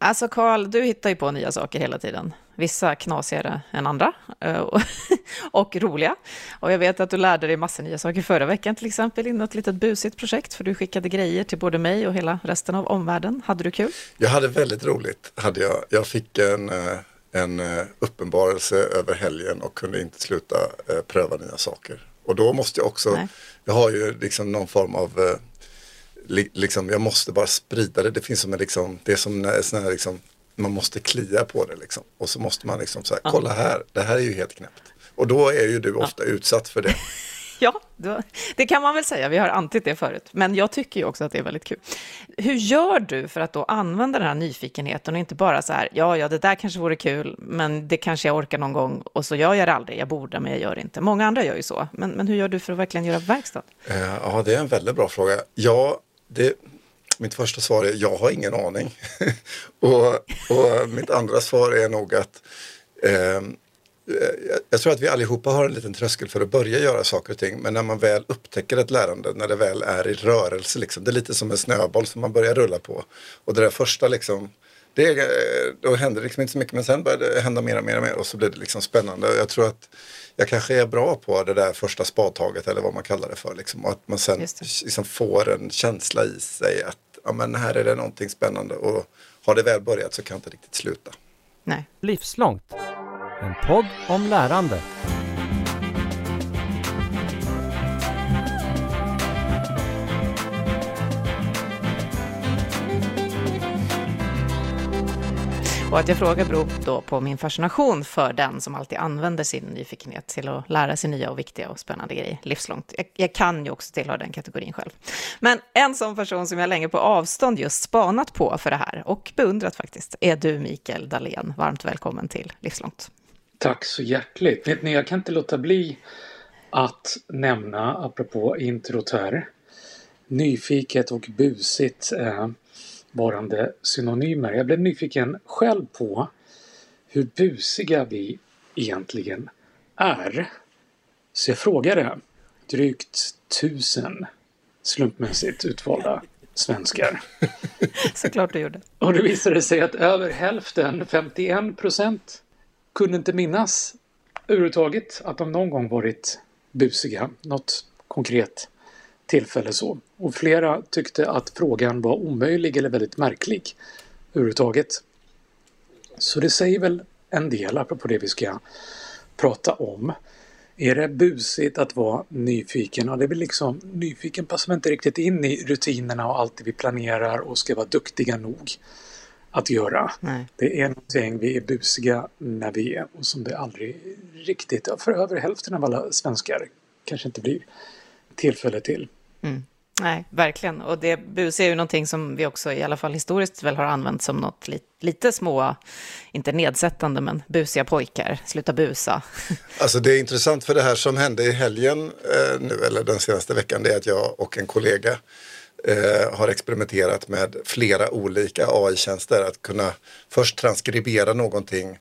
Alltså Karl, du hittar ju på nya saker hela tiden. Vissa knasigare än andra eh, och roliga. Och jag vet att du lärde dig massa nya saker förra veckan, till exempel i något litet busigt projekt, för du skickade grejer till både mig och hela resten av omvärlden. Hade du kul? Jag hade väldigt roligt, hade jag. Jag fick en, eh, en eh, uppenbarelse över helgen och kunde inte sluta pröva nya saker. Och då måste jag också, Nej. jag har ju liksom någon form av liksom, jag måste bara sprida det. Det finns som en liksom, det är som en sån här liksom, man måste klia på det liksom. Och så måste man liksom säga, kolla här, det här är ju helt knäppt. Och då är ju du ofta ja. utsatt för det. ja, det kan man väl säga. Vi har antytt det förut. Men jag tycker ju också att det är väldigt kul. Hur gör du för att då använda den här nyfikenheten och inte bara så här, ja, ja, det där kanske vore kul, men det kanske jag orkar någon gång och så gör jag det aldrig. Jag borde, men jag gör det inte. Många andra gör ju så. Men, men hur gör du för att verkligen göra verkstad? Eh, ja, det är en väldigt bra fråga. Jag det, mitt första svar är jag har ingen aning. och, och, mitt andra svar är nog att ehm, eh, jag tror att vi allihopa har en liten tröskel för att börja göra saker och ting. Men när man väl upptäcker ett lärande, när det väl är i rörelse, liksom, det är lite som en snöboll som man börjar rulla på. Och det där första, liksom, det, eh, då händer det liksom inte så mycket, men sen börjar det hända mer och mer och mer och så blir det liksom spännande. Jag tror att jag kanske är bra på det där första spadtaget eller vad man kallar det för. Liksom, och att man sen liksom får en känsla i sig att ja, men här är det någonting spännande och har det väl börjat så kan det inte riktigt sluta. Nej. Livslångt. En podd om lärande. Och att jag frågar beror då på min fascination för den som alltid använder sin nyfikenhet till att lära sig nya och viktiga och spännande grejer livslångt. Jag, jag kan ju också tillhöra den kategorin själv. Men en sån person som jag länge på avstånd just spanat på för det här och beundrat faktiskt är du Mikael Dahlén. Varmt välkommen till Livslångt. Tack så hjärtligt. Vet ni, jag kan inte låta bli att nämna, apropå introt här, nyfiket och busigt. Eh, varande synonymer. Jag blev nyfiken själv på hur busiga vi egentligen är. Så jag frågade drygt tusen slumpmässigt utvalda svenskar. Såklart du gjorde. Och det visade sig att över hälften, 51 procent, kunde inte minnas överhuvudtaget att de någon gång varit busiga. Något konkret tillfälle så. Och flera tyckte att frågan var omöjlig eller väldigt märklig överhuvudtaget. Så det säger väl en del apropå det vi ska prata om. Är det busigt att vara nyfiken? Ja, det är väl liksom, nyfiken passar inte riktigt in i rutinerna och allt det vi planerar och ska vara duktiga nog att göra. Nej. Det är någonting vi är busiga när vi är och som det aldrig riktigt, för över hälften av alla svenskar kanske inte blir tillfälle till. Mm. Nej, verkligen. Och det bus är ju någonting som vi också, i alla fall historiskt, väl har använt som något li lite små, inte nedsättande, men busiga pojkar, sluta busa. Alltså det är intressant för det här som hände i helgen eh, nu, eller den senaste veckan, det är att jag och en kollega eh, har experimenterat med flera olika AI-tjänster. Att kunna först transkribera någonting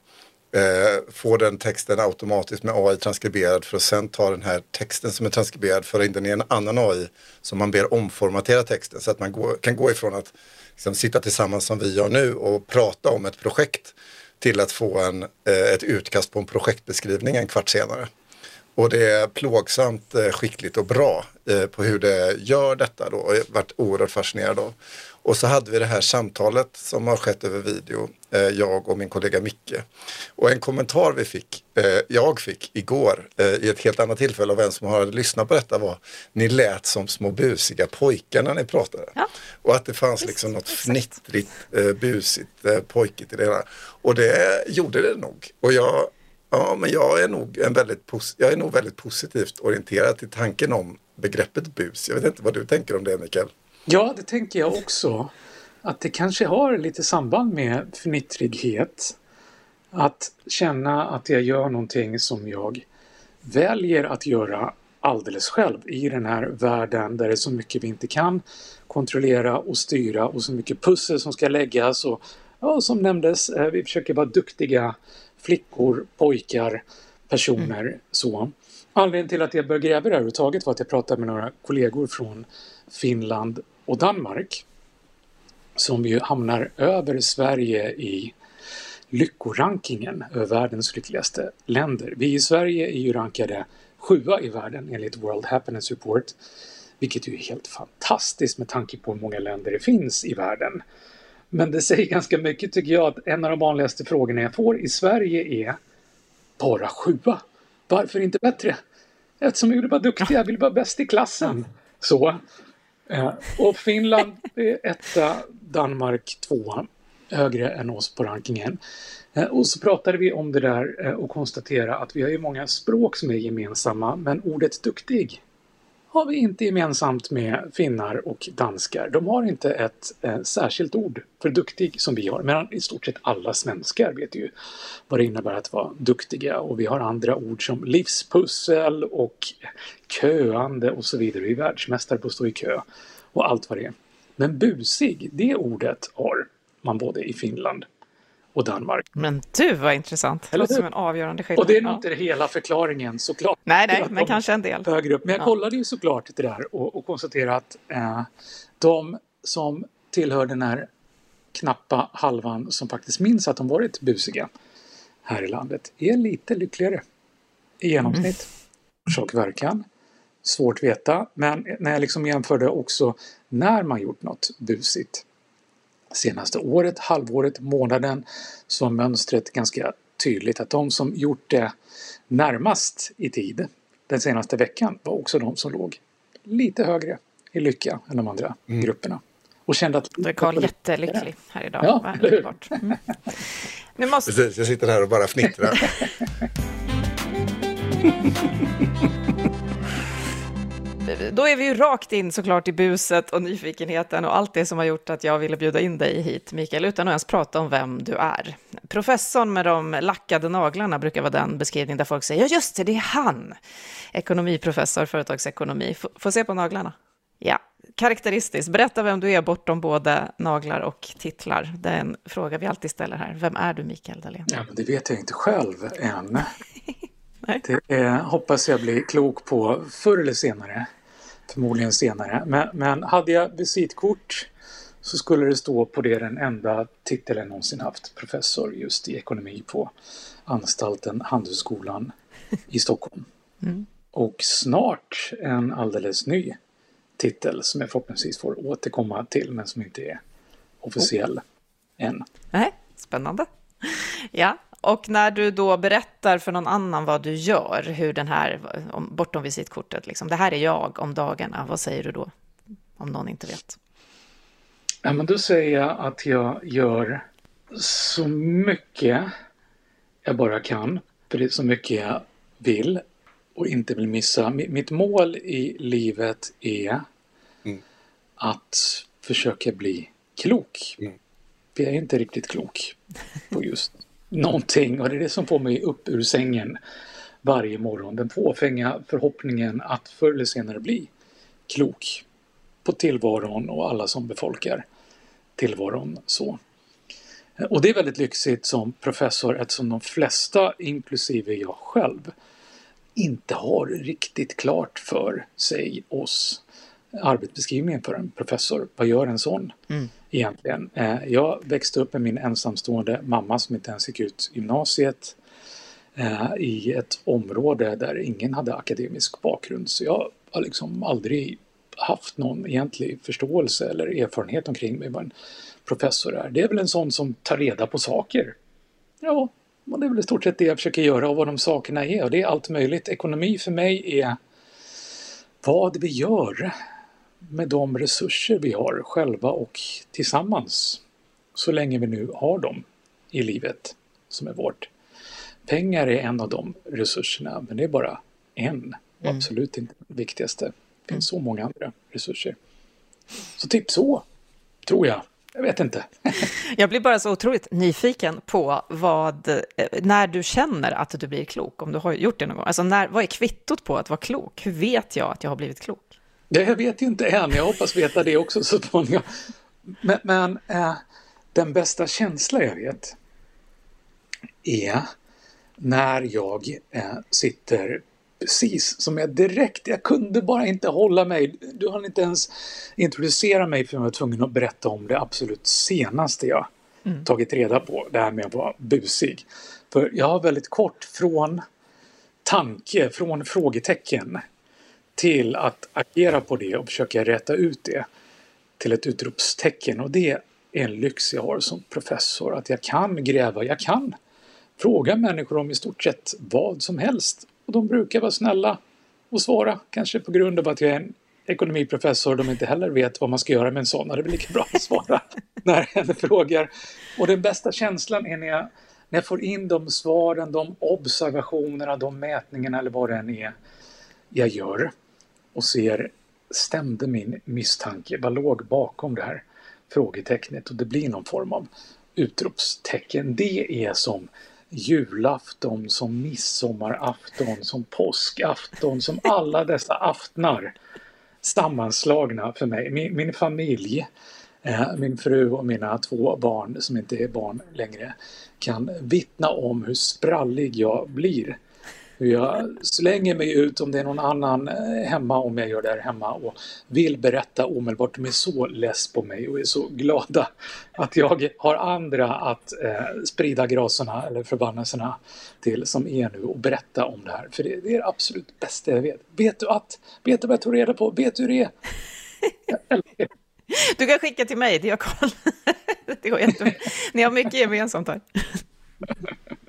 eh, få den texten automatiskt med AI transkriberad för att sen ta den här texten som är transkriberad, föra in den i en annan AI som man ber omformatera texten så att man går, kan gå ifrån att liksom, sitta tillsammans som vi gör nu och prata om ett projekt till att få en, eh, ett utkast på en projektbeskrivning en kvart senare. Och det är plågsamt eh, skickligt och bra eh, på hur det gör detta då. Och jag har varit oerhört fascinerad av. Och så hade vi det här samtalet som har skett över video, eh, jag och min kollega Micke. Och en kommentar vi fick, eh, jag fick igår eh, i ett helt annat tillfälle av en som har lyssnat på detta var, ni lät som små busiga pojkar när ni pratade. Ja. Och att det fanns liksom något fnittrigt, busigt, pojkigt i det hela. Och det gjorde det nog. Och jag, ja, men jag är nog, en väldigt, jag är nog väldigt positivt orienterad till tanken om begreppet bus. Jag vet inte vad du tänker om det Mikael? Ja, det tänker jag också. Att det kanske har lite samband med fnittrighet. Att känna att jag gör någonting som jag väljer att göra alldeles själv i den här världen där det är så mycket vi inte kan kontrollera och styra och så mycket pussel som ska läggas och ja, som nämndes, eh, vi försöker vara duktiga flickor, pojkar, personer mm. så. Anledningen till att jag började gräva det här överhuvudtaget var att jag pratade med några kollegor från Finland och Danmark. som ju hamnar över Sverige i lyckorankingen över världens lyckligaste länder. Vi i Sverige är ju rankade sjua i världen enligt World Happiness Report. Vilket ju är helt fantastiskt med tanke på hur många länder det finns i världen. Men det säger ganska mycket tycker jag att en av de vanligaste frågorna jag får i Sverige är bara sjua. Varför inte bättre? Eftersom vi vill vara duktiga, vi vill vara bäst i klassen. Så. Eh, och Finland är etta, Danmark tvåa, högre än oss på rankingen. Eh, och så pratade vi om det där eh, och konstaterade att vi har ju många språk som är gemensamma, men ordet duktig har vi inte gemensamt med finnar och danskar. De har inte ett eh, särskilt ord för duktig som vi har, medan i stort sett alla svenskar vet ju vad det innebär att vara duktiga och vi har andra ord som livspussel och köande och så vidare. Vi är världsmästare på att stå i kö och allt vad det är. Men busig, det ordet har man både i Finland och Danmark. Men du vad intressant. Det låter som en avgörande skillnad. Och det är nog inte hela förklaringen såklart. Nej, nej, men kanske en del. Högre upp. Men jag ja. kollade ju såklart det där och, och konstaterade att eh, de som tillhör den här knappa halvan som faktiskt minns att de varit busiga här i landet är lite lyckligare i genomsnitt. Mm. Orsak verkan. Svårt veta, men när jag liksom jämförde också när man gjort något busigt senaste året, halvåret, månaden så var mönstret ganska tydligt att de som gjort det närmast i tid den senaste veckan var också de som låg lite högre i lycka än de andra mm. grupperna. Och kände att... Då är Karl jättelycklig här idag. Ja, mm. nu måste... Precis, jag sitter här och bara fnittrar. Mm. då är vi ju rakt in såklart i buset och nyfikenheten och allt det som har gjort att jag ville bjuda in dig hit, Mikael, utan att ens prata om vem du är. Professorn med de lackade naglarna brukar vara den beskrivning där folk säger, ja just det, det är han. Ekonomiprofessor, företagsekonomi. F får se på naglarna? Ja, karaktäristiskt. Berätta vem du är bortom både naglar och titlar. Det är en fråga vi alltid ställer här. Vem är du, Mikael Dahlén? Ja, det vet jag inte själv än. Det är, hoppas jag blir klok på förr eller senare förmodligen senare. Men, men hade jag visitkort så skulle det stå på det den enda titeln jag någonsin haft, professor just i ekonomi på anstalten Handelshögskolan i Stockholm. Mm. Och snart en alldeles ny titel som jag förhoppningsvis får återkomma till men som inte är officiell oh. än. Nej, spännande. Ja, och när du då berättar för någon annan vad du gör, hur den här, bortom visitkortet, liksom, det här är jag om dagarna, vad säger du då? Om någon inte vet. Ja, men då säger jag att jag gör så mycket jag bara kan, för det är så mycket jag vill och inte vill missa. Mitt mål i livet är mm. att försöka bli klok. Mm. För jag är inte riktigt klok på just någonting och det är det som får mig upp ur sängen varje morgon. Den fåfänga förhoppningen att förr eller senare bli klok på tillvaron och alla som befolkar tillvaron så. Och det är väldigt lyxigt som professor eftersom de flesta, inklusive jag själv, inte har riktigt klart för sig oss arbetsbeskrivningen för en professor. Vad gör en sån mm. egentligen? Eh, jag växte upp med min ensamstående mamma som inte ens gick ut gymnasiet eh, i ett område där ingen hade akademisk bakgrund. Så jag har liksom aldrig haft någon egentlig förståelse eller erfarenhet omkring mig vad en professor är. Det är väl en sån som tar reda på saker. Ja, och det är väl i stort sett det jag försöker göra och vad de sakerna är. Och det är allt möjligt. Ekonomi för mig är vad vi gör med de resurser vi har själva och tillsammans. Så länge vi nu har dem i livet som är vårt. Pengar är en av de resurserna, men det är bara en mm. absolut inte den viktigaste. Det finns mm. så många andra resurser. Så typ så, tror jag. Jag vet inte. jag blir bara så otroligt nyfiken på vad, eh, när du känner att du blir klok, om du har gjort det någon gång. Alltså när, vad är kvittot på att vara klok? Hur vet jag att jag har blivit klok? Det jag vet inte än, jag hoppas veta det också så småningom. Men, men eh, den bästa känsla jag vet är när jag eh, sitter precis som jag direkt, jag kunde bara inte hålla mig. Du hann inte ens introducera mig för jag var tvungen att berätta om det absolut senaste jag mm. tagit reda på. Det här med att vara busig. För jag har väldigt kort från tanke, från frågetecken till att agera på det och försöka rätta ut det till ett utropstecken. Och det är en lyx jag har som professor, att jag kan gräva, jag kan fråga människor om i stort sett vad som helst. Och de brukar vara snälla och svara, kanske på grund av att jag är en ekonomiprofessor och de inte heller vet vad man ska göra med en sån. Det är väl lika bra att svara när en frågar. Och den bästa känslan är när jag, när jag får in de svaren, de observationerna, de mätningarna eller vad det än är jag gör och ser stämde min misstanke, vad låg bakom det här frågetecknet och det blir någon form av utropstecken. Det är som julafton, som midsommarafton, som påskafton, som alla dessa aftnar sammanslagna för mig. Min, min familj, eh, min fru och mina två barn som inte är barn längre kan vittna om hur sprallig jag blir jag slänger mig ut om det är någon annan eh, hemma, om jag gör det här hemma och vill berätta omedelbart. De är så less på mig och är så glada att jag har andra att eh, sprida graserna eller förbannelserna till som är nu och berätta om det här. För det, det är det absolut bästa jag vet. Vet du att? Vet du vad jag tog reda på? Vet du hur det är? Du kan skicka till mig, det gör Karl. Det går jättebra. Ni har mycket gemensamt här.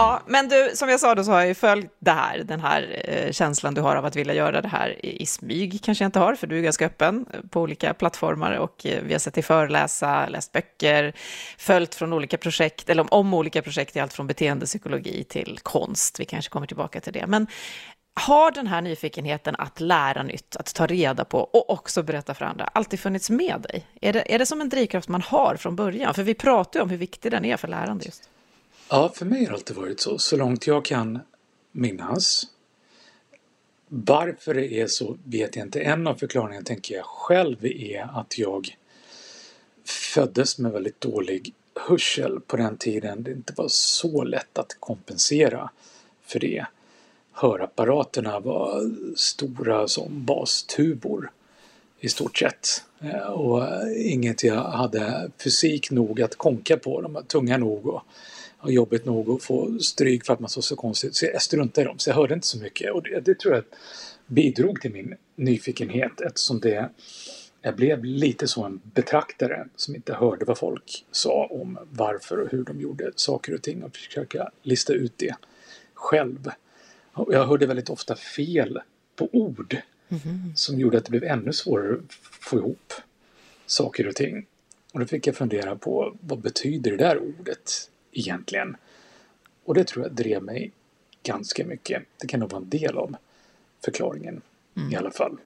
Ja, men du, som jag sa då så har jag ju följt det här, den här eh, känslan du har av att vilja göra det här i, i smyg, kanske jag inte har, för du är ganska öppen på olika plattformar och eh, vi har sett dig föreläsa, läst böcker, följt från olika projekt, eller om, om olika projekt i allt från beteendepsykologi till konst, vi kanske kommer tillbaka till det. Men har den här nyfikenheten att lära nytt, att ta reda på och också berätta för andra alltid funnits med dig? Är det, är det som en drivkraft man har från början? För vi pratar ju om hur viktig den är för lärande just. Ja, för mig har det alltid varit så, så långt jag kan minnas. Varför det är så vet jag inte. En av förklaringarna tänker jag själv är att jag föddes med väldigt dålig hörsel på den tiden. Det inte var så lätt att kompensera för det. Hörapparaterna var stora som bastubor i stort sett. Eh, och inget jag hade fysik nog att konka på. De var tunga nog och har jobbigt nog att få stryk för att man såg så konstigt Så jag struntade i dem, så jag hörde inte så mycket. Och det, det tror jag bidrog till min nyfikenhet eftersom det jag blev lite så en betraktare som inte hörde vad folk sa om varför och hur de gjorde saker och ting och försöka lista ut det själv. Och jag hörde väldigt ofta fel på ord mm. som gjorde att det blev ännu svårare att få ihop saker och ting. Och då fick jag fundera på vad betyder det där ordet egentligen. Och det tror jag drev mig ganska mycket. Det kan nog vara en del av förklaringen mm. i alla fall.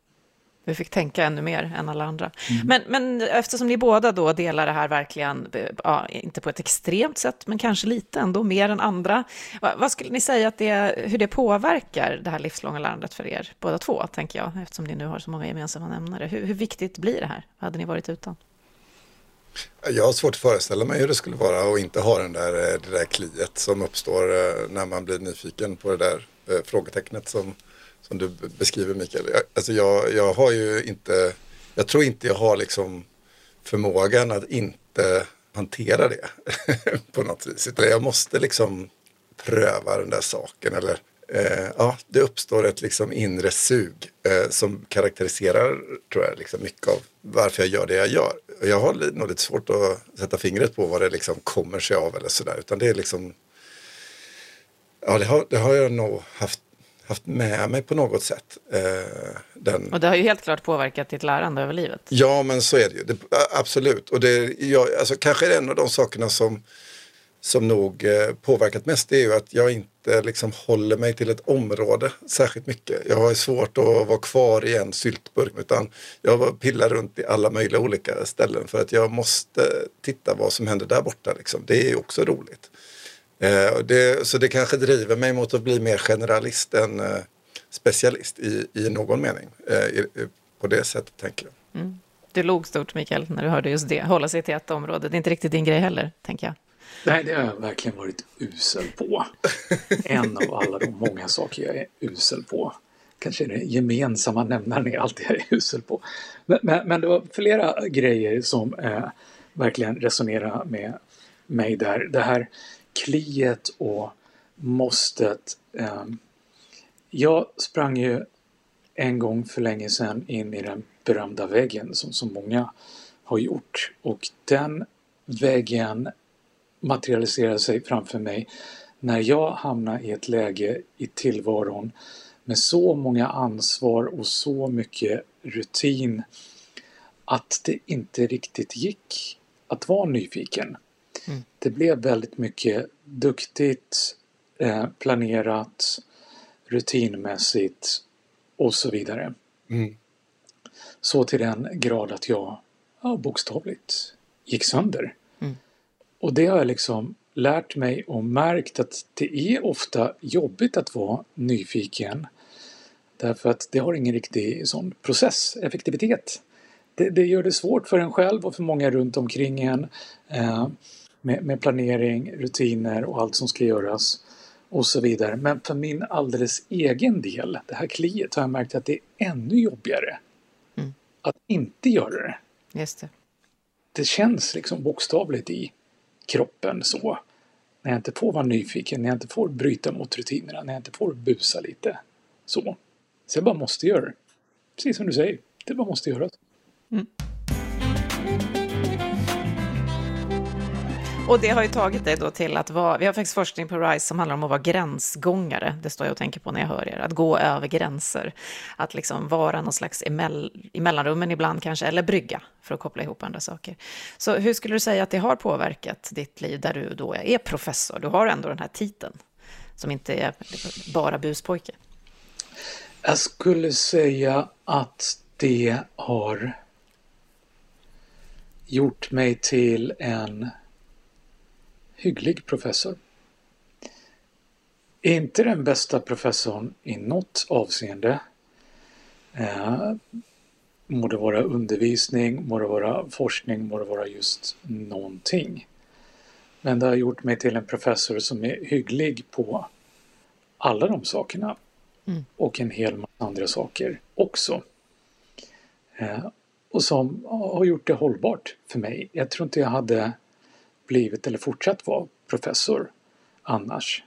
Vi fick tänka ännu mer än alla andra. Mm. Men, men eftersom ni båda då delar det här verkligen, ja, inte på ett extremt sätt, men kanske lite ändå, mer än andra. Vad, vad skulle ni säga att det, hur det påverkar det här livslånga lärandet för er båda två, tänker jag, eftersom ni nu har så många gemensamma nämnare. Hur, hur viktigt blir det här? Vad hade ni varit utan? Jag har svårt att föreställa mig hur det skulle vara att inte ha den där, eh, det där kliet som uppstår eh, när man blir nyfiken på det där eh, frågetecknet som, som du beskriver Mikael. Alltså jag, jag har ju inte, jag tror inte jag har liksom förmågan att inte hantera det på något vis. Utan jag måste liksom pröva den där saken eller eh, ja, det uppstår ett liksom inre sug eh, som karaktäriserar tror jag liksom mycket av varför jag gör det jag gör. Jag har nog lite svårt att sätta fingret på vad det liksom kommer sig av eller sådär utan det är liksom Ja, det har, det har jag nog haft, haft med mig på något sätt. Eh, den... Och det har ju helt klart påverkat ditt lärande över livet. Ja, men så är det ju. Det, absolut. Och det, jag, alltså, kanske är det en av de sakerna som som nog eh, påverkat mest är ju att jag inte liksom håller mig till ett område särskilt mycket. Jag har svårt att vara kvar i en syltburk utan jag pillar runt i alla möjliga olika ställen för att jag måste titta vad som händer där borta. Liksom. Det är också roligt. Eh, det, så det kanske driver mig mot att bli mer generalist än eh, specialist i, i någon mening. Eh, I, på det sättet tänker jag. Mm. Du log stort Mikael när du hörde just det. Hålla sig till ett område, det är inte riktigt din grej heller, tänker jag. Nej, det har jag verkligen varit usel på. En av alla de många saker jag är usel på. Kanske det gemensamma nämnaren är allt jag är usel på. Men, men, men det var flera grejer som eh, verkligen resonerade med mig där. Det här kliet och måstet. Eh, jag sprang ju en gång för länge sedan in i den berömda väggen som så många har gjort. Och den väggen materialiserade sig framför mig när jag hamnade i ett läge i tillvaron med så många ansvar och så mycket rutin att det inte riktigt gick att vara nyfiken. Mm. Det blev väldigt mycket duktigt, eh, planerat, rutinmässigt och så vidare. Mm. Så till den grad att jag ja, bokstavligt gick sönder. Och det har jag liksom lärt mig och märkt att det är ofta jobbigt att vara nyfiken. Därför att det har ingen riktig sån processeffektivitet. Det, det gör det svårt för en själv och för många runt omkring en eh, med, med, planering, rutiner och allt som ska göras och så vidare. Men för min alldeles egen del, det här kliet, har jag märkt att det är ännu jobbigare mm. att inte göra det. Just det. Det känns liksom bokstavligt i kroppen så. När jag inte får vara nyfiken, när jag inte får bryta mot rutinerna, när jag inte får busa lite. Så. Så jag bara måste göra det. Precis som du säger, det bara måste göras. Och det har ju tagit dig då till att vara, vi har faktiskt forskning på RISE som handlar om att vara gränsgångare, det står jag och tänker på när jag hör er, att gå över gränser, att liksom vara någon slags emell, i mellanrummen ibland kanske, eller brygga, för att koppla ihop andra saker. Så hur skulle du säga att det har påverkat ditt liv, där du då är professor, du har ändå den här titeln, som inte är bara buspojke? Jag skulle säga att det har gjort mig till en hygglig professor. Inte den bästa professorn i något avseende. Eh, må det vara undervisning, må det vara forskning, må det vara just någonting. Men det har gjort mig till en professor som är hygglig på alla de sakerna. Mm. Och en hel massa andra saker också. Eh, och som har gjort det hållbart för mig. Jag tror inte jag hade blivit eller fortsatt vara professor annars.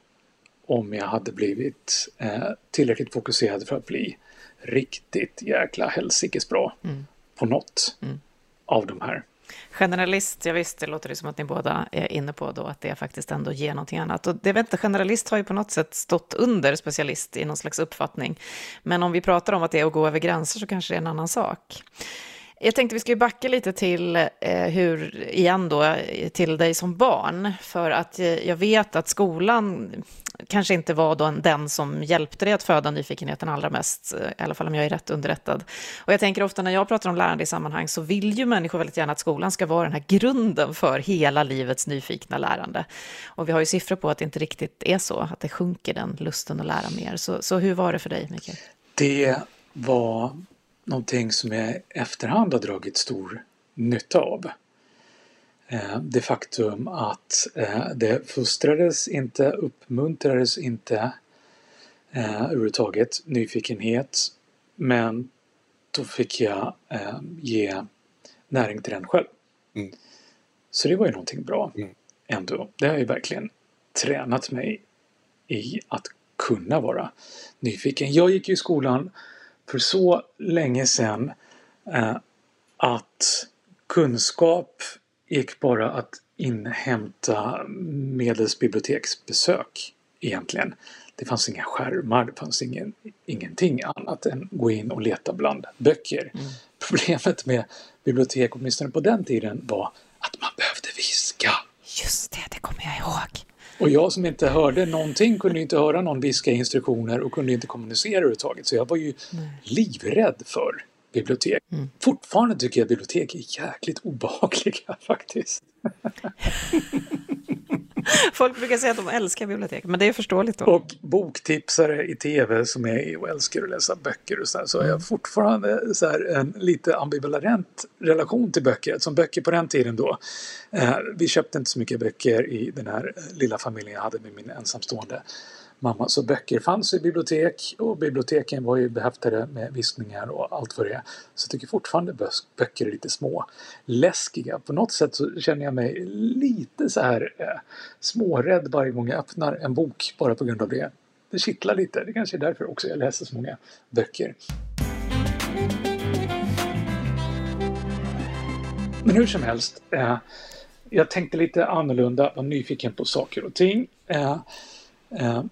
Om jag hade blivit eh, tillräckligt fokuserad för att bli riktigt jäkla helsikes bra mm. på något mm. av de här. Generalist, jag visste, det låter det som att ni båda är inne på då, att det faktiskt ändå ger någonting annat. Och det vet inte, generalist har ju på något sätt stått under specialist i någon slags uppfattning. Men om vi pratar om att det är att gå över gränser så kanske det är en annan sak. Jag tänkte vi ska backa lite till eh, hur, igen då, till dig som barn. För att eh, jag vet att skolan kanske inte var då den som hjälpte dig att föda nyfikenheten allra mest, eh, i alla fall om jag är rätt underrättad. Och jag tänker ofta när jag pratar om lärande i sammanhang så vill ju människor väldigt gärna att skolan ska vara den här grunden för hela livets nyfikna lärande. Och vi har ju siffror på att det inte riktigt är så, att det sjunker den lusten att lära mer. Så, så hur var det för dig, Mikael? Det var någonting som jag efterhand har dragit stor nytta av. Eh, det faktum att eh, det fostrades inte, uppmuntrades inte eh, överhuvudtaget nyfikenhet men då fick jag ge näring till den själv. Mm. Så det var ju någonting bra mm. ändå. Det har ju verkligen tränat mig i att kunna vara nyfiken. Jag gick ju i skolan för så länge sedan eh, att kunskap gick bara att inhämta medels biblioteksbesök egentligen. Det fanns inga skärmar, det fanns ingen, ingenting annat än gå in och leta bland böcker. Mm. Problemet med bibliotek, åtminstone på den tiden, var att man behövde viska. Just det, det kommer jag ihåg. Och jag som inte hörde någonting kunde inte höra någon viska instruktioner och kunde inte kommunicera överhuvudtaget. Så jag var ju Nej. livrädd för bibliotek. Mm. Fortfarande tycker jag bibliotek är jäkligt obehagliga faktiskt. Folk brukar säga att de älskar bibliotek, men det är förståeligt då. Och boktipsare i tv som är och älskar att läsa böcker och så, här, så har jag fortfarande så här, en lite ambivalent relation till böcker. Som böcker på den tiden då. Eh, vi köpte inte så mycket böcker i den här lilla familjen jag hade med min ensamstående mamma. och böcker fanns i bibliotek och biblioteken var ju behäftade med viskningar och allt vad det är. Så jag tycker fortfarande böcker är lite små läskiga. På något sätt så känner jag mig lite så här eh, smårädd varje gång jag öppnar en bok bara på grund av det. Det kittlar lite. Det kanske är därför också jag läser så många böcker. Men hur som helst. Eh, jag tänkte lite annorlunda, var nyfiken på saker och ting. Eh,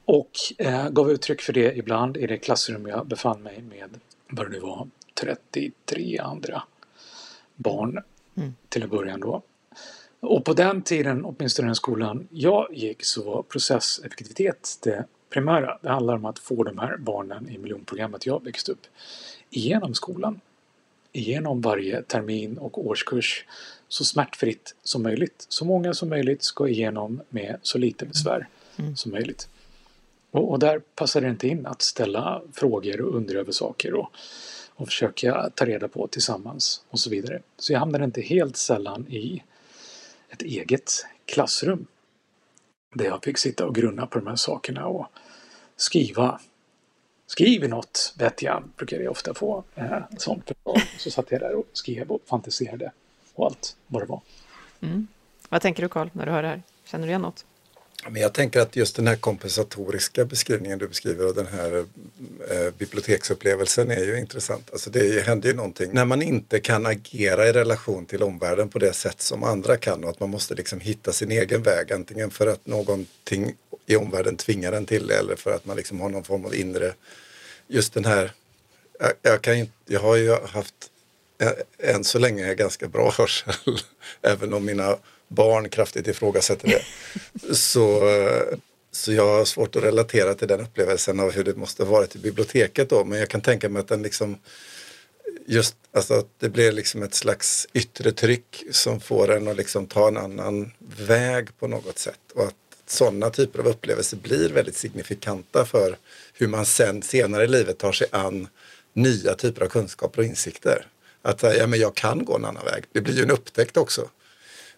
och eh, gav uttryck för det ibland i det klassrum jag befann mig med, vad det nu var, 33 andra barn mm. till en början då. Och på den tiden, åtminstone den skolan jag gick, så var processeffektivitet det primära. Det handlar om att få de här barnen i miljonprogrammet jag växte upp igenom skolan. Igenom varje termin och årskurs så smärtfritt som möjligt. Så många som möjligt ska igenom med så lite besvär mm. som möjligt. Och, och, där passar det inte in att ställa frågor och undra över saker och, och försöka ta reda på tillsammans och så vidare. Så jag hamnade inte helt sällan i ett eget klassrum där jag fick sitta och grunna på de här sakerna och skriva. Skriv något, vet jag, brukade jag ofta få eh, sånt Så satt jag där och skrev och fantiserade och allt vad det var. Mm. Vad tänker du Karl när du hör det här? Känner du igen något? Men jag tänker att just den här kompensatoriska beskrivningen du beskriver och den här eh, biblioteksupplevelsen är ju intressant. Alltså det händer ju någonting när man inte kan agera i relation till omvärlden på det sätt som andra kan och att man måste liksom hitta sin egen väg antingen för att någonting i omvärlden tvingar en till det eller för att man liksom har någon form av inre, just den här, jag, jag kan ju, jag har ju haft eh, än så länge ganska bra hörsel även om mina barn kraftigt ifrågasätter det. så, så jag har svårt att relatera till den upplevelsen av hur det måste varit i biblioteket då. Men jag kan tänka mig att den liksom just alltså att det blir liksom ett slags yttre tryck som får en att liksom ta en annan väg på något sätt. Och att sådana typer av upplevelser blir väldigt signifikanta för hur man sen senare i livet tar sig an nya typer av kunskaper och insikter. Att ja, men jag kan gå en annan väg. Det blir ju en upptäckt också.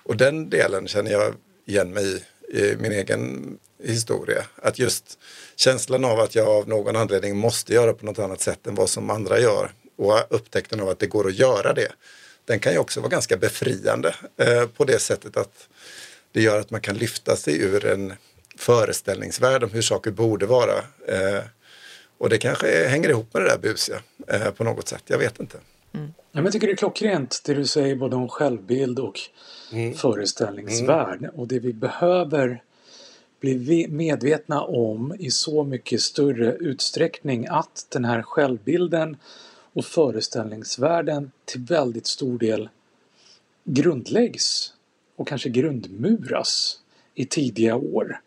Och den delen känner jag igen mig i, i min egen historia. Att just känslan av att jag av någon anledning måste göra på något annat sätt än vad som andra gör och upptäckten av att det går att göra det. Den kan ju också vara ganska befriande eh, på det sättet att det gör att man kan lyfta sig ur en föreställningsvärld om hur saker borde vara. Eh, och det kanske hänger ihop med det där busiga eh, på något sätt, jag vet inte. Mm. Jag tycker det är klockrent det du säger både om självbild och mm. föreställningsvärld. Mm. Och det vi behöver bli medvetna om i så mycket större utsträckning att den här självbilden och föreställningsvärlden till väldigt stor del grundläggs och kanske grundmuras i tidiga år.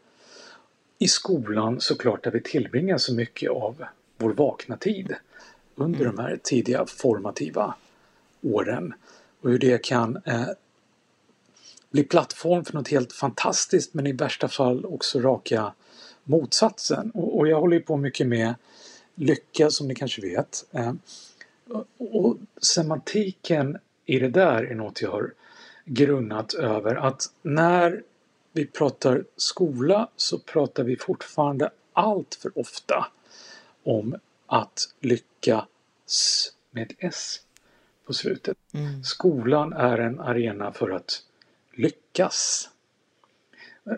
I skolan såklart där vi tillbringar så mycket av vår vakna tid under mm. de här tidiga formativa åren och hur det kan eh, bli plattform för något helt fantastiskt men i värsta fall också raka motsatsen. Och, och jag håller ju på mycket med lycka som ni kanske vet. Eh, och semantiken i det där är något jag har grunnat över att när vi pratar skola så pratar vi fortfarande allt för ofta om att lyckas med S på slutet. Mm. Skolan är en arena för att lyckas.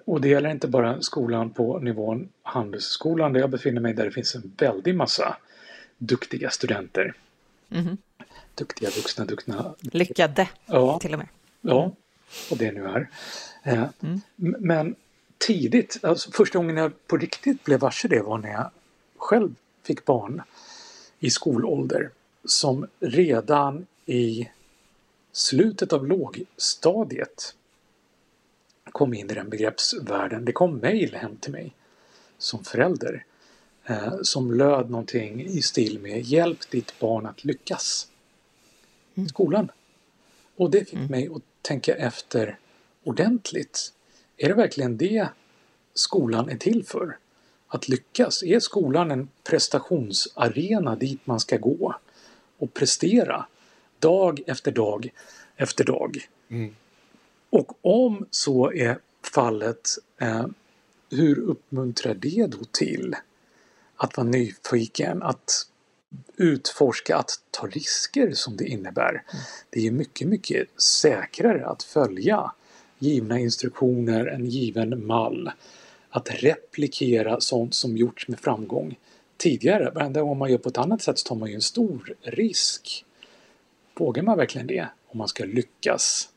Och det gäller inte bara skolan på nivån Handelsskolan där jag befinner mig där det finns en väldig massa duktiga studenter. Mm. Duktiga vuxna, duktiga... Lyckade ja, till och med. Ja, och det nu är. Eh, mm. Men tidigt, alltså första gången jag på riktigt blev varse det var när jag själv fick barn i skolålder som redan i slutet av lågstadiet kom in i den begreppsvärlden. Det kom mejl hem till mig som förälder eh, som löd någonting i stil med Hjälp ditt barn att lyckas i mm. skolan. Och det fick mm. mig att tänka efter ordentligt. Är det verkligen det skolan är till för. Att lyckas. Är skolan en prestationsarena dit man ska gå och prestera dag efter dag efter dag? Mm. Och om så är fallet, eh, hur uppmuntrar det då till att vara nyfiken, att utforska, att ta risker som det innebär. Det är ju mycket, mycket säkrare att följa givna instruktioner, en given mall. Att replikera sånt som gjorts med framgång tidigare. Varenda gång man gör på ett annat sätt så tar man ju en stor risk. Vågar man verkligen det om man ska lyckas?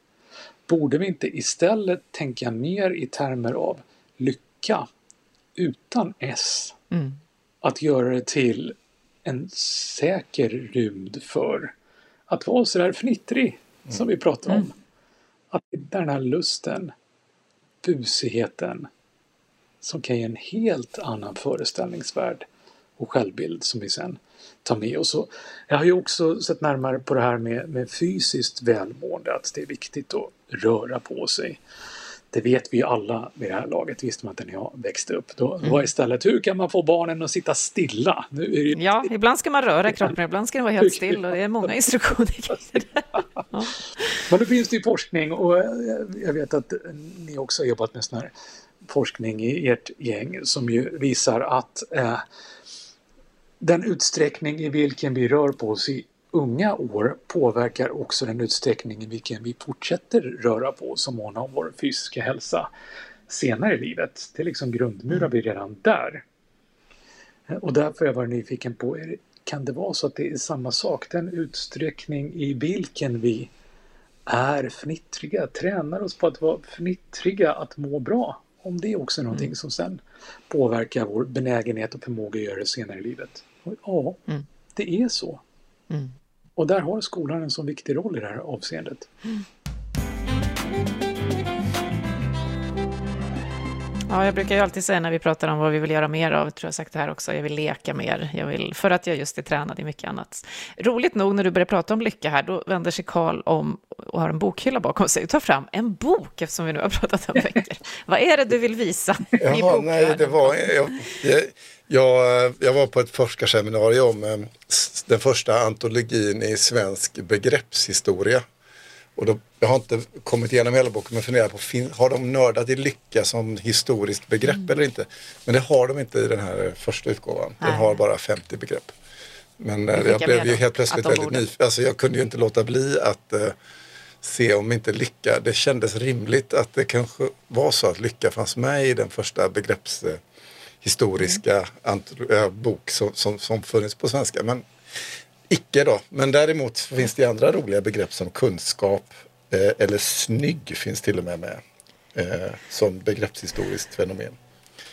Borde vi inte istället tänka mer i termer av lycka utan S? Mm. Att göra det till en säker rymd för att vara sådär fnittrig som vi pratar om. Mm. Att hitta den här lusten, busigheten som kan ge en helt annan föreställningsvärld och självbild som vi sen tar med oss. Jag har ju också sett närmare på det här med, med fysiskt välmående, att det är viktigt att röra på sig. Det vet vi ju alla vid det här laget, visste man inte när jag växte upp. Då var istället, hur kan man få barnen att sitta stilla? Nu det Ja, ibland ska man röra kroppen, ibland ska den vara helt still och det är många instruktioner kring det. Ja. Men då finns det ju forskning och jag vet att ni också har jobbat med sån här forskning i ert gäng som ju visar att eh, den utsträckning i vilken vi rör på oss i unga år påverkar också den utsträckning i vilken vi fortsätter röra på oss och måna om vår fysiska hälsa senare i livet. Det är liksom grundmurar vi redan där. Och därför har jag varit nyfiken på, det- kan det vara så att det är samma sak? Den utsträckning i vilken vi är fnittriga, tränar oss på att vara fnittriga, att må bra. Om det är också någonting som sen påverkar vår benägenhet och förmåga att göra det senare i livet. Och ja, Mm. det är så. Mm. Och där har skolan en så viktig roll i det här avseendet. Mm. Ja, jag brukar ju alltid säga när vi pratar om vad vi vill göra mer av, tror jag sagt det här också, jag vill leka mer, jag vill, för att jag just är tränad i mycket annat. Roligt nog när du börjar prata om lycka här, då vänder sig Karl om och har en bokhylla bakom sig och tar fram en bok, eftersom vi nu har pratat om böcker. vad är det du vill visa i boken? nej, det var, jag, jag, jag, jag var på ett forskarseminarium om eh, den första antologin i svensk begreppshistoria. Och då, jag har inte kommit igenom hela boken men funderar på, har de nördat i lycka som historiskt begrepp Mm. eller inte? Men det har de inte i den här första utgåvan. Den Nej. har bara 50 begrepp. Men eh, skickar jag blev ju helt plötsligt väldigt nyfiken. Alltså jag kunde ju inte låta bli att eh, se om inte lycka, det kändes rimligt att det kanske var så att lycka fanns med i den första begrepps eh, historiska ant- eh, bok som, som, som funnits på svenska. Men icke då. Men däremot finns det andra roliga begrepp som kunskap eh, eller snygg finns till och med med eh, som begreppshistoriskt fenomen.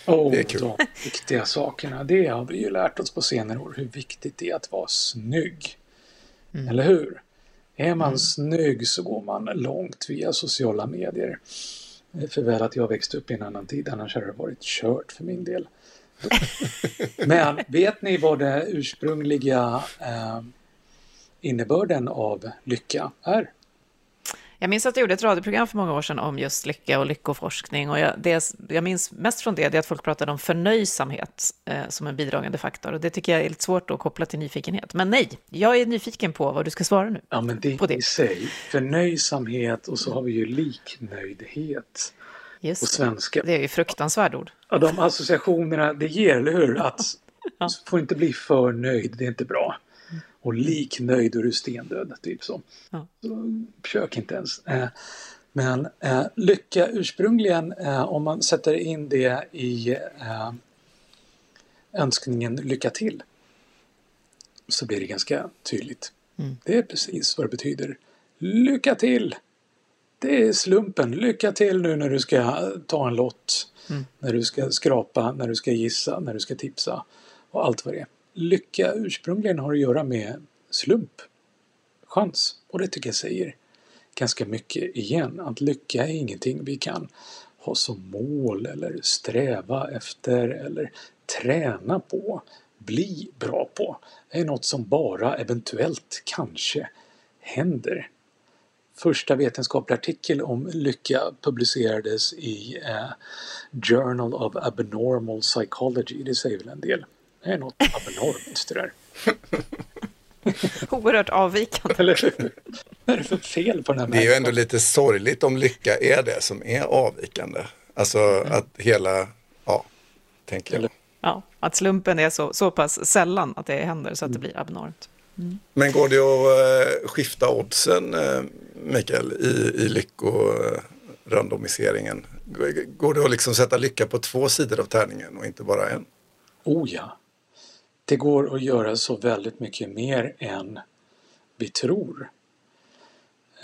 Oh, Det är kul. De viktiga sakerna, det har vi ju lärt oss på senare år, hur viktigt det är att vara snygg. Eller hur? Är man snygg så går man långt via sociala medier. För väl att jag växte upp i en annan tid, annars hade det varit kört för min del. Men vet ni vad det ursprungliga eh, innebörden av lycka är? Jag minns att jag gjorde ett radioprogram för många år sedan om just lycka och lyckoforskning. Och jag, det jag minns mest från det, det är att folk pratade om förnöjsamhet eh, som en bidragande faktor. Och det tycker jag är lite svårt att koppla till nyfikenhet. Men nej, jag är nyfiken på vad du ska svara nu. Ja, men det, På det. i sig. Förnöjsamhet och så har vi ju liknöjdhet Just det. svenska. Det är ju fruktansvärd ord. Ja, de associationerna det ger, eller hur? Att Ja. får inte bli för nöjd, det är inte bra. Och liknöjd, då är du stendöd, typ så. Ja. så försök inte ens. Eh, Men eh, lycka ursprungligen, eh, om man sätter in det i eh, önskningen lycka till, så blir det ganska tydligt. Mm. Det är precis vad det betyder. Lycka till! Det är slumpen. Lycka till nu när du ska ta en lott. Mm. När du ska skrapa, när du ska gissa, när du ska tipsa och allt vad det är. Lycka ursprungligen har att göra med slump, chans. Och det tycker jag säger ganska mycket igen. Att lycka är ingenting vi kan ha som mål eller sträva efter eller träna på, bli bra på. Det är något som bara eventuellt kanske händer. Första vetenskapliga artikel om lycka publicerades i eh, Journal of Abnormal Psychology. Det säger väl en del. Det är något abnormt det där. Oerhört avvikande. Eller hur? Vad är det för fel på den här Det är ju ändå lite sorgligt om lycka är det som är avvikande. Alltså att hela, ja, tänker jag. Ja, att slumpen är så, så pass sällan att det händer så att det blir abnormt. Mm. Men går det att eh, skifta oddsen, eh, Mikael, i, i lyckorandomiseringen? Går det att liksom sätta lycka på två sidor av tärningen och inte bara en? Oh ja. Det går att göra så väldigt mycket mer än vi tror.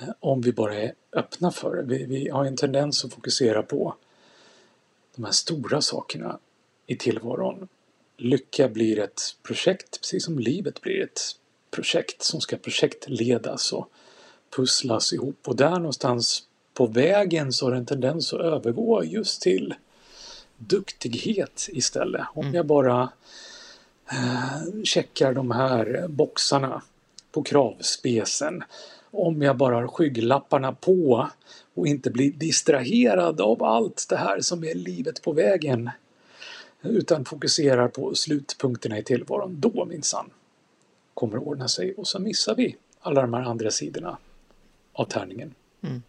Eh, om vi bara är öppna för det. Vi, vi har en tendens att fokusera på de här stora sakerna i tillvaron. Lycka blir ett projekt, precis som livet blir ett projekt som ska projektledas och pusslas ihop. Och där någonstans på vägen så har det en tendens att övergå just till duktighet istället. Om jag bara eh, checkar de här boxarna på kravspecen. Om jag bara har skygglapparna på och inte blir distraherad av allt det här som är livet på vägen utan fokuserar på slutpunkterna i tillvaron, då minsann kommer att ordna sig och så missar vi alla de här andra sidorna av tärningen. Mm.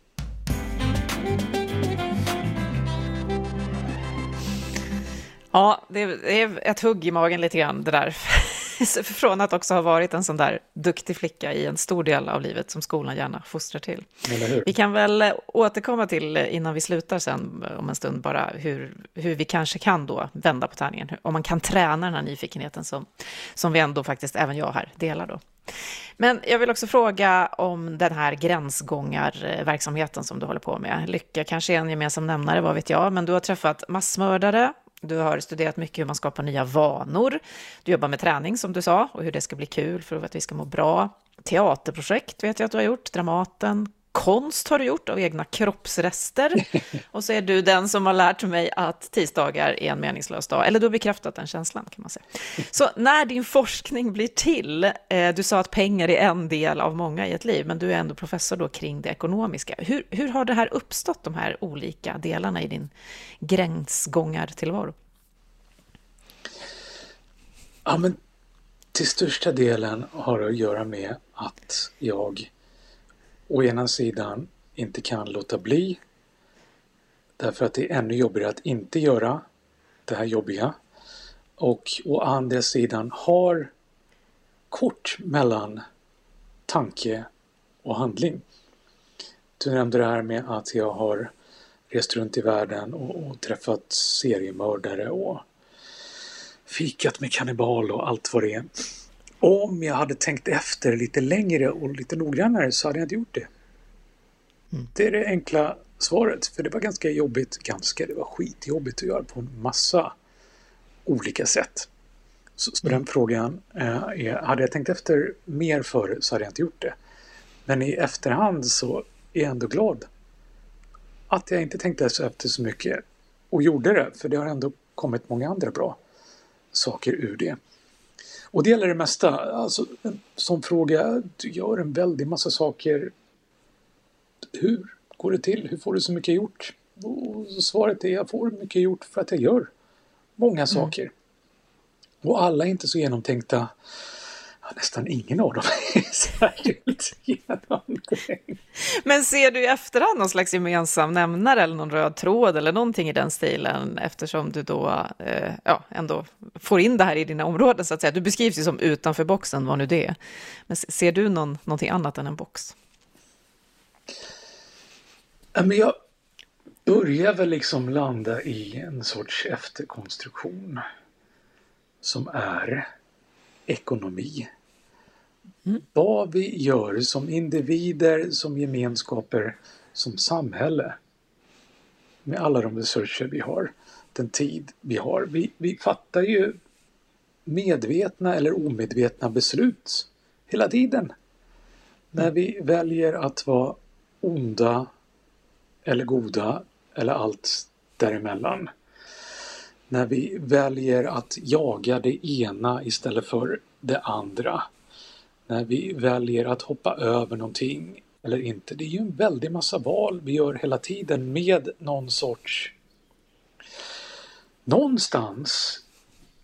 Ja, det är ett hugg i magen lite grann det där. Från att också ha varit en sån där duktig flicka i en stor del av livet som skolan gärna fostrar till. Vi kan väl eh, återkomma till, eh, innan vi slutar sen eh, om en stund, bara hur, hur vi kanske kan då vända på tärningen. Om man kan träna den här nyfikenheten som, som vi ändå faktiskt, även jag här, delar då. Men jag vill också fråga om den här gränsgångarverksamheten som du håller på med. Lycka kanske är en gemensam nämnare, vad vet jag, men du har träffat massmördare, du har studerat mycket hur man skapar nya vanor. Du jobbar med träning som du sa och hur det ska bli kul för att vi ska må bra. Teaterprojekt vet jag att du har gjort, Dramaten. Konst har du gjort av egna kroppsrester. Och så är du den som har lärt mig att tisdagar är en meningslös dag. Eller du har bekräftat den känslan kan man säga. Så när din forskning blir till, eh, du sa att pengar är en del av många i ett liv, men du är ändå professor då kring det ekonomiska. Hur, hur har det här uppstått, de här olika delarna i din gränsgångartillvaro? Ja, men till största delen har det att göra med att jag å ena sidan inte kan låta bli därför att det är ännu jobbigare att inte göra det här jobbiga och å andra sidan har kort mellan tanke och handling. Du nämnde det här med att jag har rest runt i världen och, och träffat seriemördare och fikat med kannibal och allt vad det är. Om jag hade tänkt efter lite längre och lite noggrannare så hade jag inte gjort det. Det är det enkla svaret. För det var ganska jobbigt, ganska, det var skitjobbigt att göra på en massa olika sätt. Så, så den frågan eh, är, hade jag tänkt efter mer före så hade jag inte gjort det. Men i efterhand så är jag ändå glad att jag inte tänkte efter så mycket och gjorde det. För det har ändå kommit många andra bra saker ur det. Och det gäller det mesta. Alltså, sån fråga, du gör en väldig massa saker. Hur går det till? Hur får du så mycket gjort? Och svaret är jag får mycket gjort för att jag gör många saker. Och alla är inte så genomtänkta. Nästan ingen av dem är särskilt genomtänkt. Men ser du i efterhand någon slags gemensam nämnare eller någon röd tråd eller någonting i den stilen eftersom du då eh, ja, ändå får in det här i dina områden så att säga. Du beskrivs ju som utanför boxen, vad nu det är. Men se- ser du någon, någonting annat än en box? Ja, men jag börjar väl liksom landa i en sorts efterkonstruktion som är ekonomi. Vad vi gör som individer, som gemenskaper, som samhälle med alla de resurser vi har, den tid vi har. Vi, vi fattar ju medvetna eller omedvetna beslut hela tiden. När vi väljer att vara onda eller goda eller allt däremellan. När vi väljer att jaga det ena istället för det andra. När vi väljer att hoppa över någonting eller inte. Det är ju en väldig massa val vi gör hela tiden med någon sorts någonstans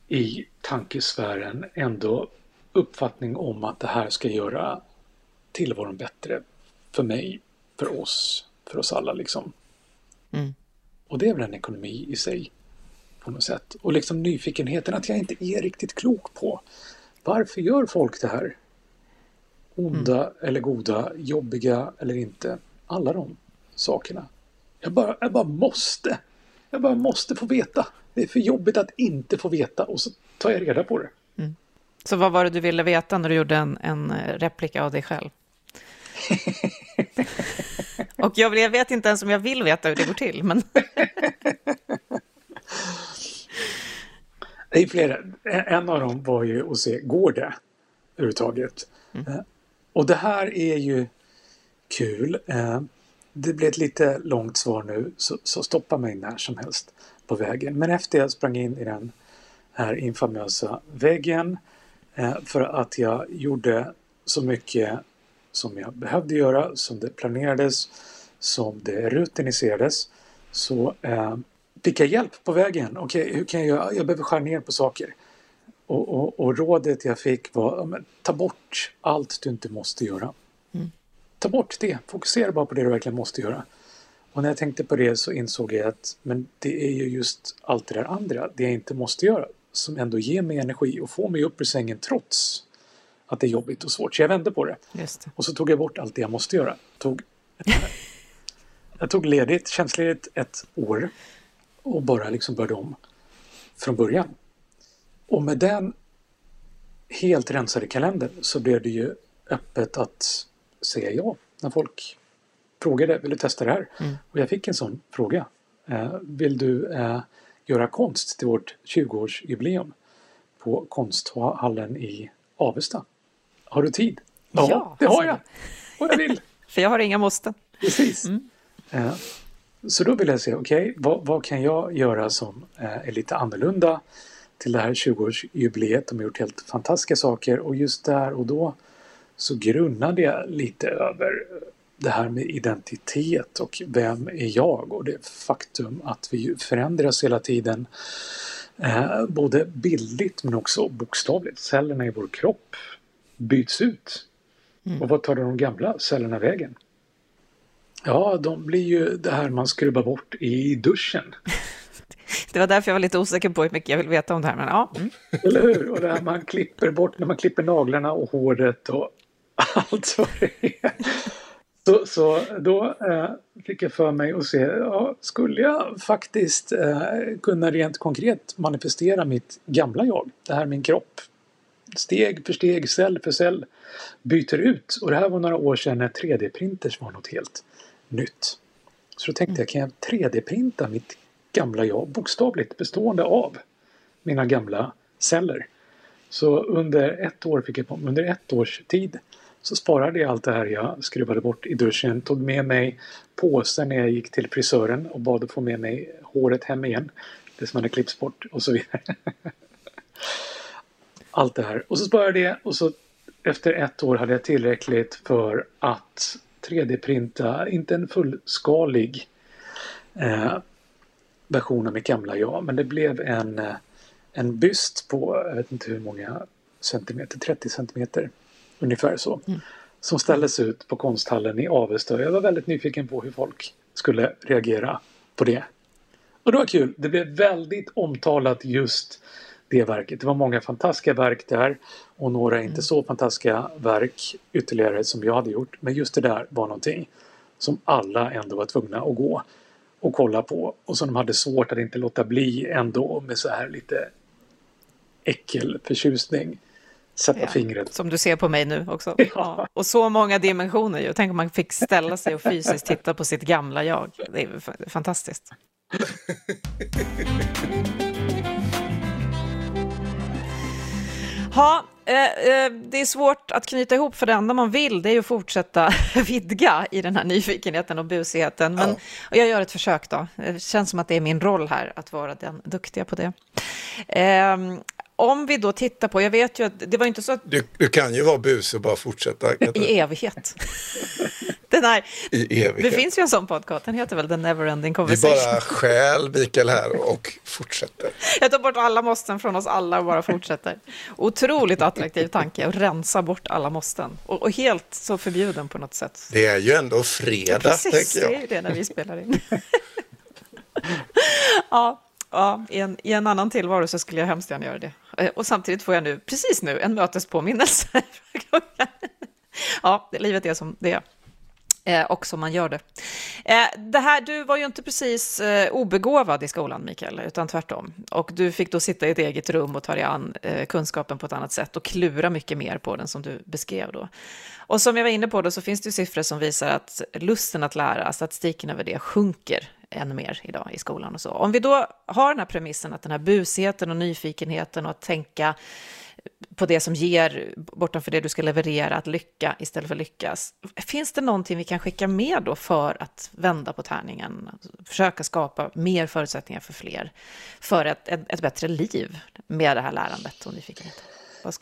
i tankesfären ändå uppfattning om att det här ska göra tillvaron bättre för mig, för oss, för oss alla liksom. Mm. Och det är väl en ekonomi i sig på något sätt. Och liksom nyfikenheten att jag inte är riktigt klok på varför gör folk det här? Onda mm. eller goda, jobbiga eller inte. Alla de sakerna. Jag bara, jag bara måste. Jag bara måste få veta. Det är för jobbigt att inte få veta och så tar jag reda på det. Mm. Så vad var det du ville veta när du gjorde en, en replika av dig själv? och jag, jag, vet inte ens om jag vill veta hur det går till. Men det är flera. En av dem var ju att se, går det överhuvudtaget? Mm. Och det här är ju kul. Eh, det blir ett lite långt svar nu, så, så stoppa mig när som helst på vägen. Men efter jag sprang in i den här infamösa väggen eh, för att jag gjorde så mycket som jag behövde göra, som det planerades, som det rutiniserades, så eh, fick jag hjälp på vägen. Okej, okay, hur kan jag göra? Jag behöver skära ner på saker. Och, och, och rådet jag fick var, men, ta bort allt du inte måste göra. Mm. Ta bort det, fokusera bara på det du verkligen måste göra. Och när jag tänkte på det så insåg jag att men det är ju just allt det där andra, det jag inte måste göra, som ändå ger mig energi och får mig upp ur sängen trots att det är jobbigt och svårt. Så jag vände på det. det. Och så tog jag bort allt det jag måste göra. Tog jag tog ledigt, tjänstledigt ett år och bara liksom började om från början. Och med den helt rensade kalendern så blev det ju öppet att säga ja när folk frågade, vill du testa det här? Mm. Och jag fick en sån fråga. Eh, vill du eh, göra konst till vårt 20-årsjubileum på konsthallen i Avesta? Har du tid? Ja, ja det har jag! Och jag vill! För jag har inga måsten. Precis. Mm. Eh, så då vill jag se, okej, okay, vad, vad, kan jag göra som eh, är lite annorlunda till det här 20-årsjubileet? De har gjort helt fantastiska saker och just där och då så grunnade jag lite över det här med identitet och vem är jag och det faktum att vi förändras hela tiden eh, både bildligt men också bokstavligt. Cellerna i vår kropp byts ut. Mm. Och vad tar de gamla cellerna vägen? Ja, de blir ju det här man skrubbar bort i duschen. Det var därför jag var lite osäker på hur mycket jag vill veta om det här. Men ja. Mm. Eller hur? Och det här man klipper bort när man klipper naglarna och håret och allt vad det är. Så, så då eh, fick jag för mig att se, ja, skulle jag faktiskt eh, kunna rent konkret manifestera mitt gamla jag, det här min kropp, steg för steg, cell för cell, byter ut. Och det här var några år sedan när 3D-printers var något helt nytt. Så då tänkte jag, kan jag 3D-printa mitt gamla jag, bokstavligt bestående av mina gamla celler? Så under ett år fick jag på under ett års tid så sparade jag allt det här jag skruvade bort i duschen, tog med mig påsen när jag gick till frisören och bad att få med mig håret hem igen. Det som hade klippts bort och så vidare. allt det här. Och så sparade jag det och så efter ett år hade jag tillräckligt för att 3D-printa, inte en fullskalig eh, version av mitt gamla jag, men det blev en, eh, en byst på, jag vet inte hur många centimeter, 30 centimeter ungefär så. Mm. Som ställdes ut på konsthallen i Avesta. Jag var väldigt nyfiken på hur folk skulle reagera på det. Och det var kul. Det blev väldigt omtalat just det verket. Det var många fantastiska verk där och några inte mm. så fantastiska verk ytterligare som jag hade gjort. Men just det där var någonting som alla ändå var tvungna att gå och kolla på och som de hade svårt att inte låta bli ändå med så här lite äckelförtjusning sätta ja, fingret. Som du ser på mig nu också. Ja. Ja. Och så många dimensioner ju. Tänk om man fick ställa sig och fysiskt titta på sitt gamla jag. Det är fantastiskt. Ha, eh, eh, det är svårt att knyta ihop för det enda man vill det är att fortsätta vidga i den här nyfikenheten och busigheten. Men, och jag gör ett försök då. Det känns som att det är min roll här att vara den duktiga på det. Eh, om vi då tittar på, jag vet ju att det var inte så att... Du, du kan ju vara busig och bara fortsätta. I evighet. Den här, I evighet. Det finns ju en sån podcast, den heter väl The Neverending Conversation. Vi bara stjäl Mikael här och fortsätter. Jag tar bort alla måsten från oss alla och bara fortsätter. Otroligt attraktiv tanke att rensa bort alla måsten. Och, och, helt så förbjuden på något sätt. Det är ju ändå fredag, ja, precis, tänker jag. det är ju det när vi spelar in. ja, ja i, en, i en annan tillvaro så skulle jag hemskt gärna göra det. Eh, och samtidigt får jag nu, precis nu, en mötespåminnelse. ja, livet är som det är. Eh, och som man gör det. Eh, det här, du var ju inte precis obegåvad i skolan, Mikael, utan tvärtom. Och du fick då sitta i ett eget rum och ta dig an kunskapen på ett annat sätt och klura mycket mer på den som du beskrev då. Och som jag var inne på då så finns det ju siffror som visar att lusten att lära, statistiken över det, sjunker ännu mer idag i skolan och så. Om vi då har den här premissen att den här busigheten och nyfikenheten och att tänka på det som ger, bortanför det du ska leverera, att lycka istället för lyckas. Finns det någonting vi kan skicka med då för att vända på tärningen? Försöka skapa mer förutsättningar för fler, för ett, ett, ett bättre liv med det här lärandet och nyfikenheten?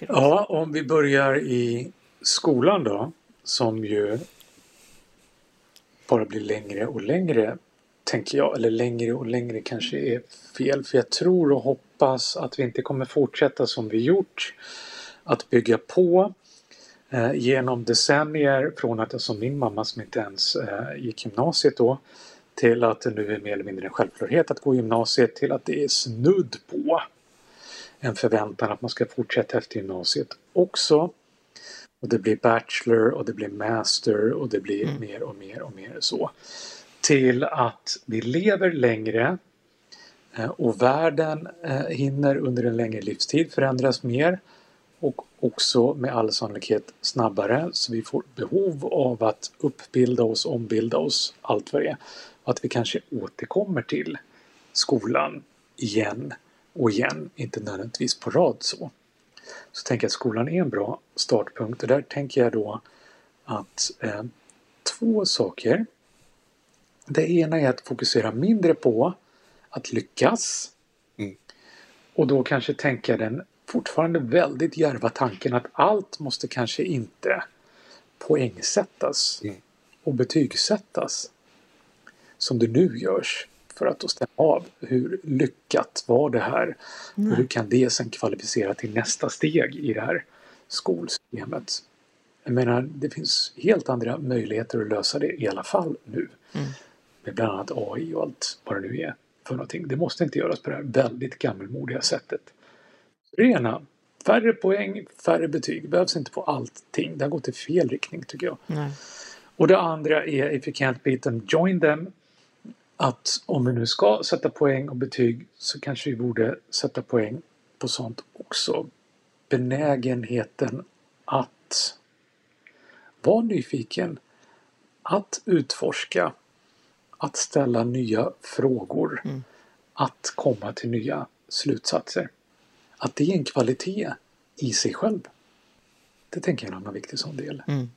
Ja, om vi börjar i skolan då, som ju bara blir längre och längre, tänker jag. Eller längre och längre kanske är fel, för jag tror och hoppas att vi inte kommer fortsätta som vi gjort. Att bygga på eh, genom decennier från att jag som min mamma som inte ens eh, gick gymnasiet då till att det nu är mer eller mindre en självklarhet att gå gymnasiet till att det är snudd på en förväntan att man ska fortsätta efter gymnasiet också. Och det blir Bachelor och det blir Master och det blir mm. mer och mer och mer så. Till att vi lever längre eh, och världen eh, hinner under en längre livstid förändras mer och också med all sannolikhet snabbare så vi får behov av att uppbilda oss, ombilda oss, allt vad det är. Och att vi kanske återkommer till skolan igen och igen, inte nödvändigtvis på rad så så tänker jag att skolan är en bra startpunkt och där tänker jag då att eh, två saker. Det ena är att fokusera mindre på att lyckas mm. och då kanske tänka den fortfarande väldigt djärva tanken att allt måste kanske inte poängsättas mm. och betygsättas som det nu görs för att då stämma av hur lyckat var det här? Mm. Och hur kan det sen kvalificera till nästa steg i det här skolsystemet? Jag menar, det finns helt andra möjligheter att lösa det i alla fall nu. Mm. Med bland annat AI och allt vad det nu är för någonting. Det måste inte göras på det här väldigt gammelmodiga sättet. Det ena, färre poäng, färre betyg. Behövs inte på allting. Det har gått i fel riktning tycker jag. Mm. Och det andra är If you can't beat them, join them att om vi nu ska sätta poäng och betyg så kanske vi borde sätta poäng på sånt också. Benägenheten att vara nyfiken, att utforska, att ställa nya frågor, mm. att komma till nya slutsatser. Att det är en kvalitet i sig själv. Det tänker jag är en annan viktig sån del. Mm.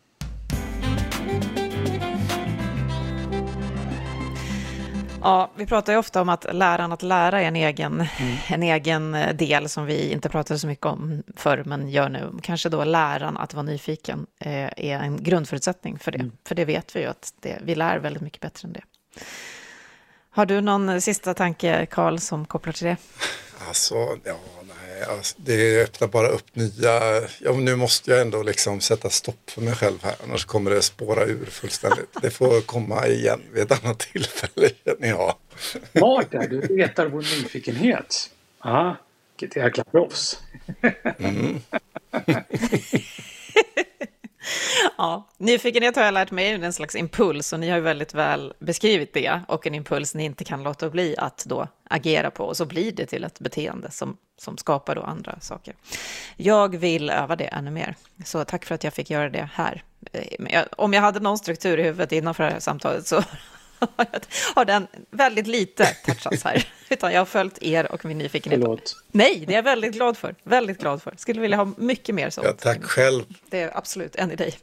Ja, vi pratar ju ofta om att läran att lära är en egen, mm. en egen del som vi inte pratade så mycket om förr, men gör nu. Kanske då läran att vara nyfiken eh, är en grundförutsättning för det. Mm. För det vet vi ju att det, vi lär väldigt mycket bättre än det. Har du någon sista tanke, Karl, som kopplar till det? Alltså, ja, alltså, det öppnar bara upp nya, ja nu måste jag ändå liksom sätta stopp för mig själv här, annars kommer det spåra ur fullständigt. Det får komma igen vid ett annat tillfälle känner jag. Smart där, du retar vår nyfikenhet. Ja, vilket jäkla proffs. Mm. Ja, nyfikenhet har jag lärt mig är en slags impuls och ni har ju väldigt väl beskrivit det och en impuls ni inte kan låta bli att då agera på och så blir det till ett beteende som, som skapar då andra saker. Jag vill öva det ännu mer, så tack för att jag fick göra det här. Eh, om jag hade någon struktur i huvudet innanför det här samtalet så har den väldigt lite touchats här, utan jag har följt er och min nyfikenhet. Förlåt. Nej, det är jag väldigt glad för. Väldigt glad för. Skulle vilja ha mycket mer sånt. Ja, tack själv. Det är absolut en i dig.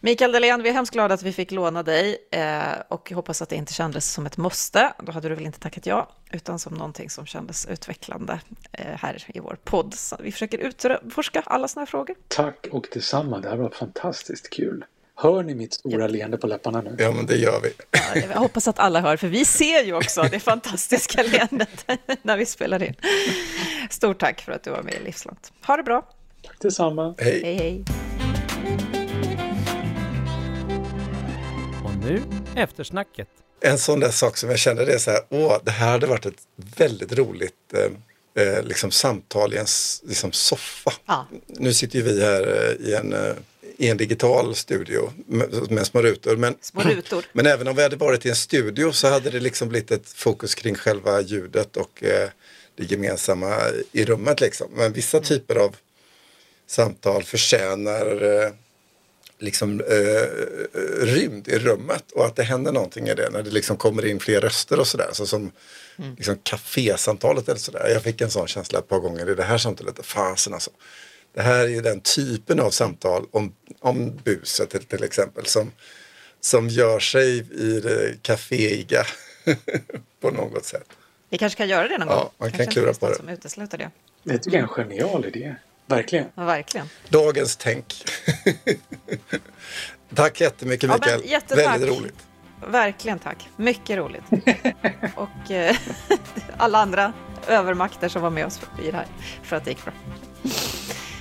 Mikael Dahlén, vi är hemskt glada att vi fick låna dig eh, och hoppas att det inte kändes som ett måste. Då hade du väl inte tackat ja. utan som någonting som kändes utvecklande eh, här i vår podd. Så vi försöker utforska alla sådana här frågor. Tack och detsamma, det här var fantastiskt kul. Hör ni mitt stora leende på läpparna nu? Ja, men det gör vi. Ja, jag hoppas att alla hör, för vi ser ju också det fantastiska leendet när vi spelar in. Stort tack för att du var med i Livslångt. Ha det bra. Tack detsamma. Hej. Hej, hej. Och nu eftersnacket. En sån där sak som jag kände det är så här, åh, det här hade varit ett väldigt roligt eh, eh, liksom samtal i en liksom soffa. Ja. Nu sitter ju vi här eh, i en, eh, i en digital studio med, med små rutor. Men, Små rutor. men även om vi hade varit i en studio så hade det liksom blivit ett fokus kring själva ljudet och eh, det gemensamma i rummet. Liksom. Men vissa typer av samtal förtjänar eh, liksom eh, rymd i rummet och att det händer någonting i det när det liksom kommer in fler röster och sådär. Så som liksom kafésamtalet eller sådär. Jag fick en sån känsla ett par gånger i det här samtalet. Fasen alltså. Det här är ju den typen av samtal om, om buset till, till exempel som, som gör sig i det kaféiga på något sätt. Vi kanske kan göra det någon Ja, gång. man kan kanske klura på det. som utesluter det. Det tycker jag är en genial idé. Verkligen. Ja, verkligen. Dagens tänk. Tack jättemycket Ja, men Mikael. jättetack. Väldigt roligt. Verkligen tack. Mycket roligt. Och eh, alla andra övermakter som var med oss i det här för att det gick bra.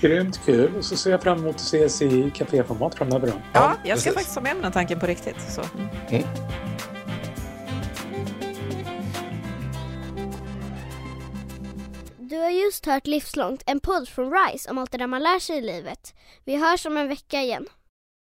Grymt kul. Och så ser jag fram emot att ses i kaféformat framöver då. Ja, jag ska precis. faktiskt ha med mig den tanken på riktigt. Så. mm. Du har just hört Livslångt, en podd från RISE om allt det där man lär sig i livet. Vi hörs om en vecka igen.